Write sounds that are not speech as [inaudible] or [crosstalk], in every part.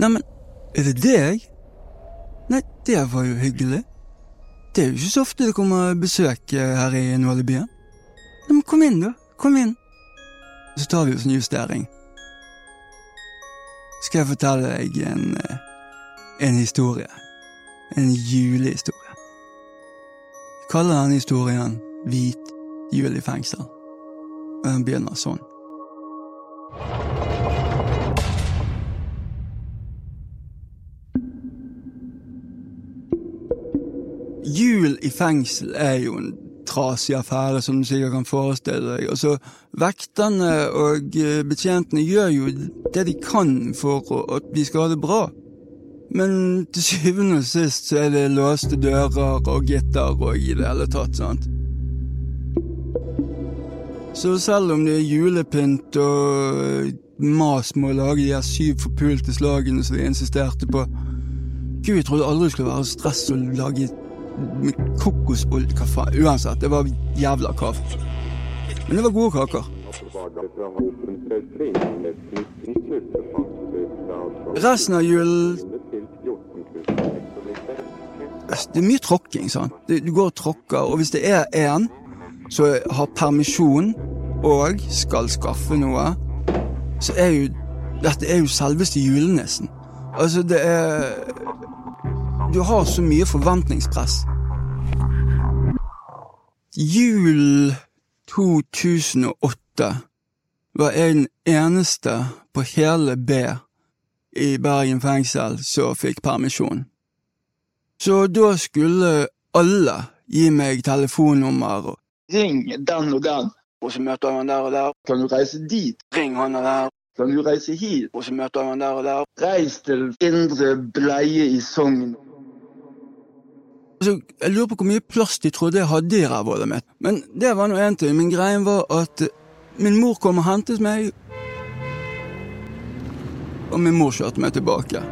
Neimen, er det deg? Nei, det var jo hyggelig. Det er jo ikke så ofte det kommer besøk her i Nålebyen. Nei, men kom inn, da. Kom inn. Så tar vi oss en justering. Skal jeg fortelle deg en, eh, en historie. En julehistorie. Jeg kaller denne historien Hvit jul i fengsel. Og den begynner sånn. Jul i fengsel er jo en trasig affære, som du sikkert kan forestille deg. Altså, Vekterne og eh, betjentene gjør jo det de kan for at vi skal ha det bra. Men til syvende og sist så er det låste dører og gitter og i det hele tatt, sant. Så selv om det er julepynt og mas med å lage de her syv forpulte slagene som vi insisterte på Gud, jeg trodde aldri det skulle være stress å lage med kokosolje faen? Uansett, det var jævla kav. Men det var gode kaker. Resten av julen Det er mye tråkking, sant. Du går og tråkker, og hvis det er én som har permisjon og skal skaffe noe, så er jo dette er jo selveste julenissen. Altså, det er Du har så mye forventningspress. Jul 2008 var jeg den eneste på hele B i Bergen fengsel som fikk permisjon. Så da skulle alle gi meg telefonnummer. Ring den og den, og så møter han der og der. Kan du reise dit? Ring han og der. Kan du reise hit? Og så møter han der og der. Reis til Indre Bleie i Sogn. Altså, jeg lurer på hvor mye plass de trodde jeg hadde i rævhullet mitt. Men det var nå én ting. Men greien var at min mor kom og hentet meg, og min mor kjørte meg tilbake.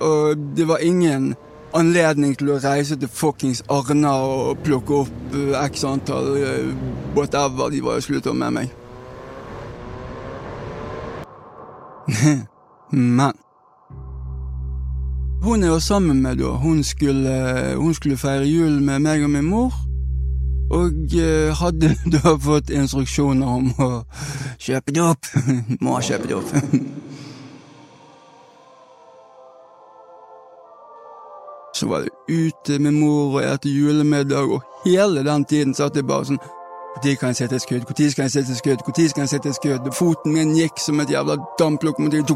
Og det var ingen anledning til å reise til fuckings Arna og plukke opp uh, x antall uh, whatever de var jo slutta med meg. [laughs] Men hun jeg var sammen med da, hun skulle, hun skulle feire jul med meg og min mor. Og uh, hadde [laughs] da fått instruksjoner om å kjøpe det opp. [laughs] Må kjøpe det opp. [laughs] Så var det ute med mor og spiste julemiddag, og hele den tiden satt jeg bare sånn Når kan jeg sette et skudd? Når skal jeg sette et skudd? Når skal jeg sette et skudd? Foten min gikk som et jævla damplokomotiv.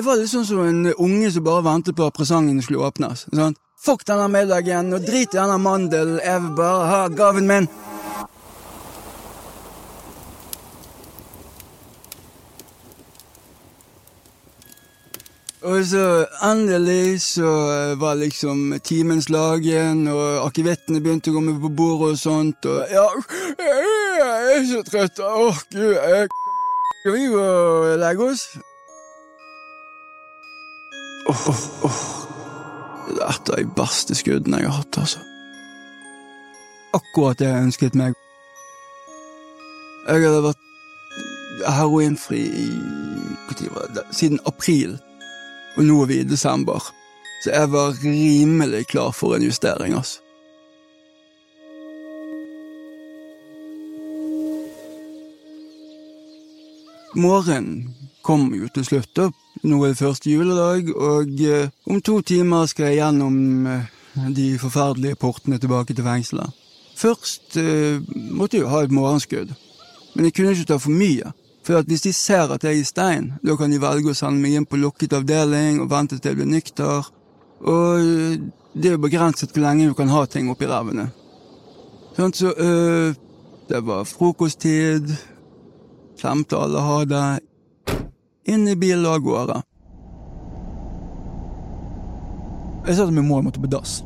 Jeg var litt sånn som en unge som bare ventet på at presangene skulle åpnes. Sant? Fuck denne middagen, og drit i denne mandelen, jeg vil bare ha gaven min. Og så endelig så var liksom timen slagen, og akevittene begynte å komme på bordet og sånt, og ja, jeg er så trøtt, åh, gud, jeg Skal vi gå og legge oss? Åh, åh, Oh. Det er et av de verste skuddene jeg har hatt, altså. Akkurat det jeg ønsket meg. Jeg hadde vært heroinfri i? Siden april. Og nå er vi i desember, så jeg var rimelig klar for en justering, altså. Morgenen kom jo til slutt, da. Nå er det første juledag, og eh, om to timer skal jeg gjennom eh, de forferdelige portene tilbake til fengselet. Først eh, måtte jeg jo ha et morgenskudd, men jeg kunne ikke ta for mye. For hvis de ser at jeg er i stein, da kan de velge å sende meg inn på lukket avdeling og vente til jeg blir nykter. Og det er jo begrenset hvor lenge du kan ha ting oppi rævene. Sånn, så øh, Det var frokosttid. Klemte alle ha det. Inn i bilen av gårde. Jeg sa til min mor måtte på dass.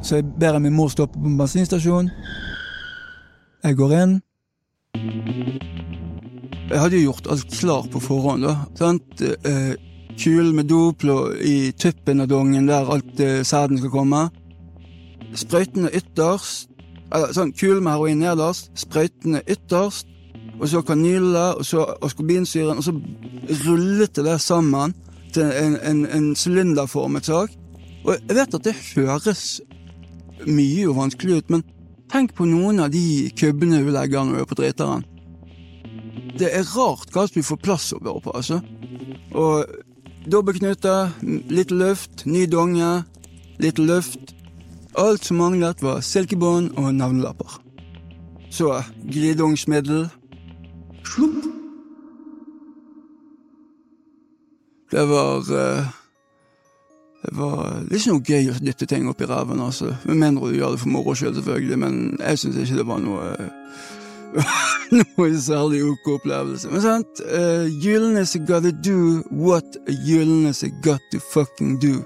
Så jeg ber min mor stoppe på en bensinstasjon. Jeg går inn. Jeg hadde jo gjort alt klart på forhånd. da? Eh, Kulen med dop i tuppen av dongen der alt eh, sæden skal komme. Sprøytene ytterst eller sånn Kulen med heroin nederst, sprøytene ytterst, og så kanyler, og så askorbinsyren, og så rullet det der sammen til en, en, en sylinderformet sak. Og jeg vet at det høres mye og vanskelig ut, men tenk på noen av de kubbene du legger når du er på driteren. Det er rart hva vi får plass over på, altså. Og dobbeltknute, litt luft, ny donge, litt luft. Alt som manglet, var silkebånd og navnelapper. Så glideungsmiddel. Slupp. Det var uh, Det var ikke noe gøy å dytte ting opp i ræven, altså. Med mindre du gjør det for moro skyld, selvfølgelig, men jeg syns ikke det var noe [laughs] noe særlig ok opplevelse. Men sant, uh, julenisse gotta do what a julenisse got to fucking do.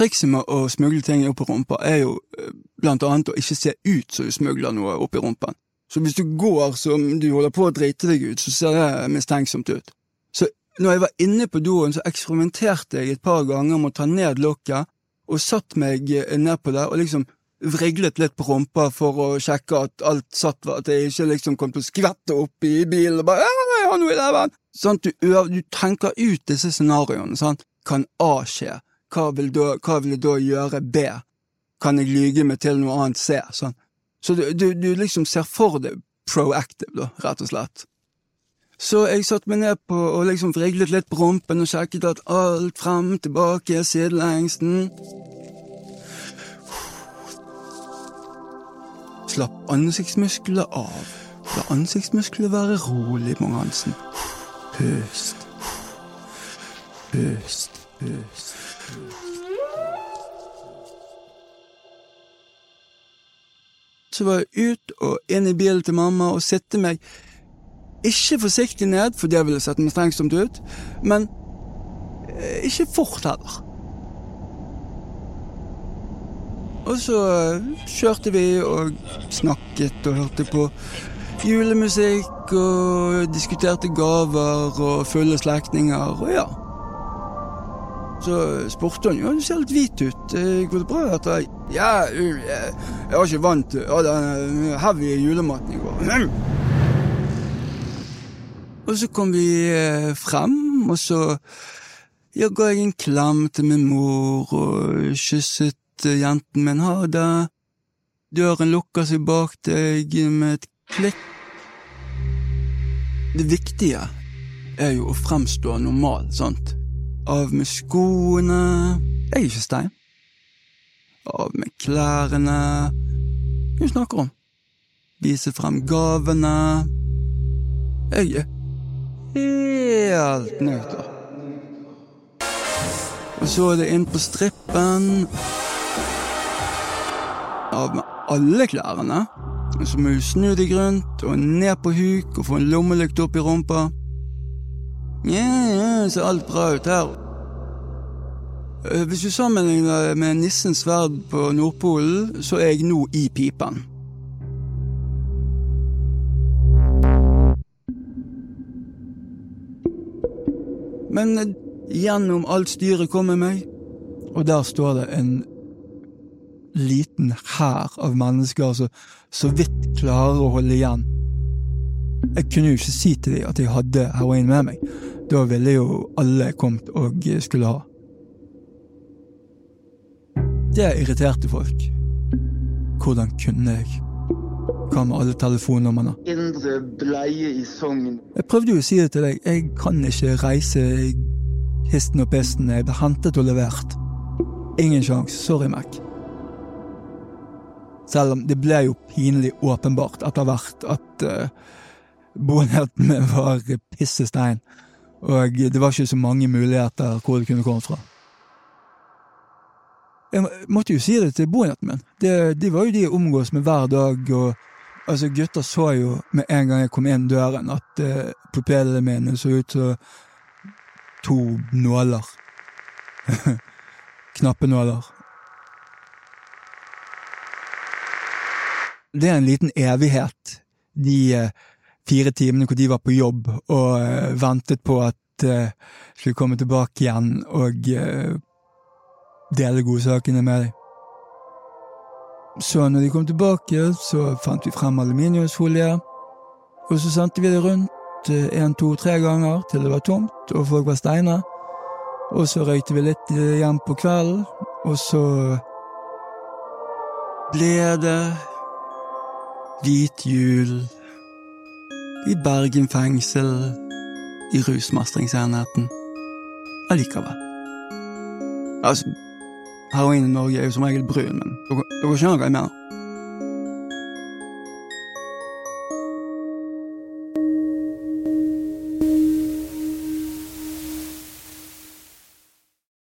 Trikset med å smugle ting opp i rumpa er jo eh, blant annet å ikke se ut som du smugler noe opp i rumpen. Så hvis du går som du holder på å drite deg ut, så ser det mistenksomt ut. Så når jeg var inne på doen, så eksperimenterte jeg et par ganger med å ta ned lokket, og satt meg eh, ned på det og liksom vriglet litt på rumpa for å sjekke at alt satt, at jeg ikke liksom kom til å skvette opp i bilen og bare 'Jeg har noe i leven!' Sånn, du, du tenker ut disse scenarioene. Sant? Kan A skje? Hva vil, da, hva vil jeg da gjøre B? Kan jeg lyge meg til noe annet C? Sånn. Så du, du, du, liksom ser for deg proactive, da, rett og slett. Så jeg satte meg ned på og liksom vriglet litt på rumpen og sjekket at alt frem, tilbake, sidelengsten. Slapp ansiktsmuskler av. La ansiktsmuskler være rolig, Mong Hansen. Pust. Pust, pust. Så var jeg ut og inn i bilen til mamma og sitte meg ikke forsiktig ned, for det ville sett mistenksomt ut, men eh, ikke fort heller. Og så eh, kjørte vi og snakket og hørte på julemusikk og diskuterte gaver og fulle slektninger og ja. Så spurte hun ja, du ser litt hvit ut, eh, går det bra? Dette? Ja, jeg, jeg var ikke vant til ja, den heavy julematen i går. Og så kom vi eh, frem, og så ja, ga jeg en klem til min mor og kysset eh, jenten min ha det. Døren lukker seg bak deg med et klikk. Det viktige er jo å fremstå normal, sant? Av med skoene Jeg er ikke stein. Av med klærne Hun snakker om? Vise frem gavene Jeg er helt nøyter. Og så er det inn på strippen. Av med alle klærne. Og så må du snu deg rundt og ned på huk og få en lommelykt opp i rumpa. Ja, ja, ser alt bra ut her. Eh, hvis du sammenligner med nissens sverd på Nordpolen, så er jeg nå i pipen. Men eh, gjennom alt styret kommer meg, og der står det en liten hær av mennesker som så vidt klarer å holde igjen. Jeg kunne jo ikke si til dem at jeg hadde heroin med meg. Da ville jo alle kommet og skulle ha. Det irriterte folk. Hvordan kunne jeg? Hva med alle telefonnumrene? Indre bleie i Sogn. Jeg prøvde jo å si det til deg, jeg kan ikke reise histen og pisten. Jeg ble hentet og levert. Ingen sjanse. Sorry, Mac. Selv om det ble jo pinlig åpenbart etter hvert at uh, boenheten min var pissestein. Og det var ikke så mange muligheter hvor det kunne komme fra. Jeg måtte jo si det til boenheten min. Det, det, var jo de jeg omgås med hver dag. og altså Gutter så jo med en gang jeg kom inn døren, at eh, pupillene mine så ut som to nåler. [laughs] Knappenåler. Det er en liten evighet, de uh, fire timene hvor de var på jobb og uh, ventet på at uh, skulle komme tilbake igjen og uh, dele godsakene med dem. Så når de kom tilbake, så fant vi frem aluminiumsfolie, og så sendte vi det rundt én, to, tre ganger til det var tomt og folk var steine. Og så røykte vi litt igjen på kvelden, og så ble det hvit jul i Bergen fengsel i rusmestringsenheten allikevel. Altså, heroin i Norge er jo som regel brun, men dere, dere skjønner hva jeg mener.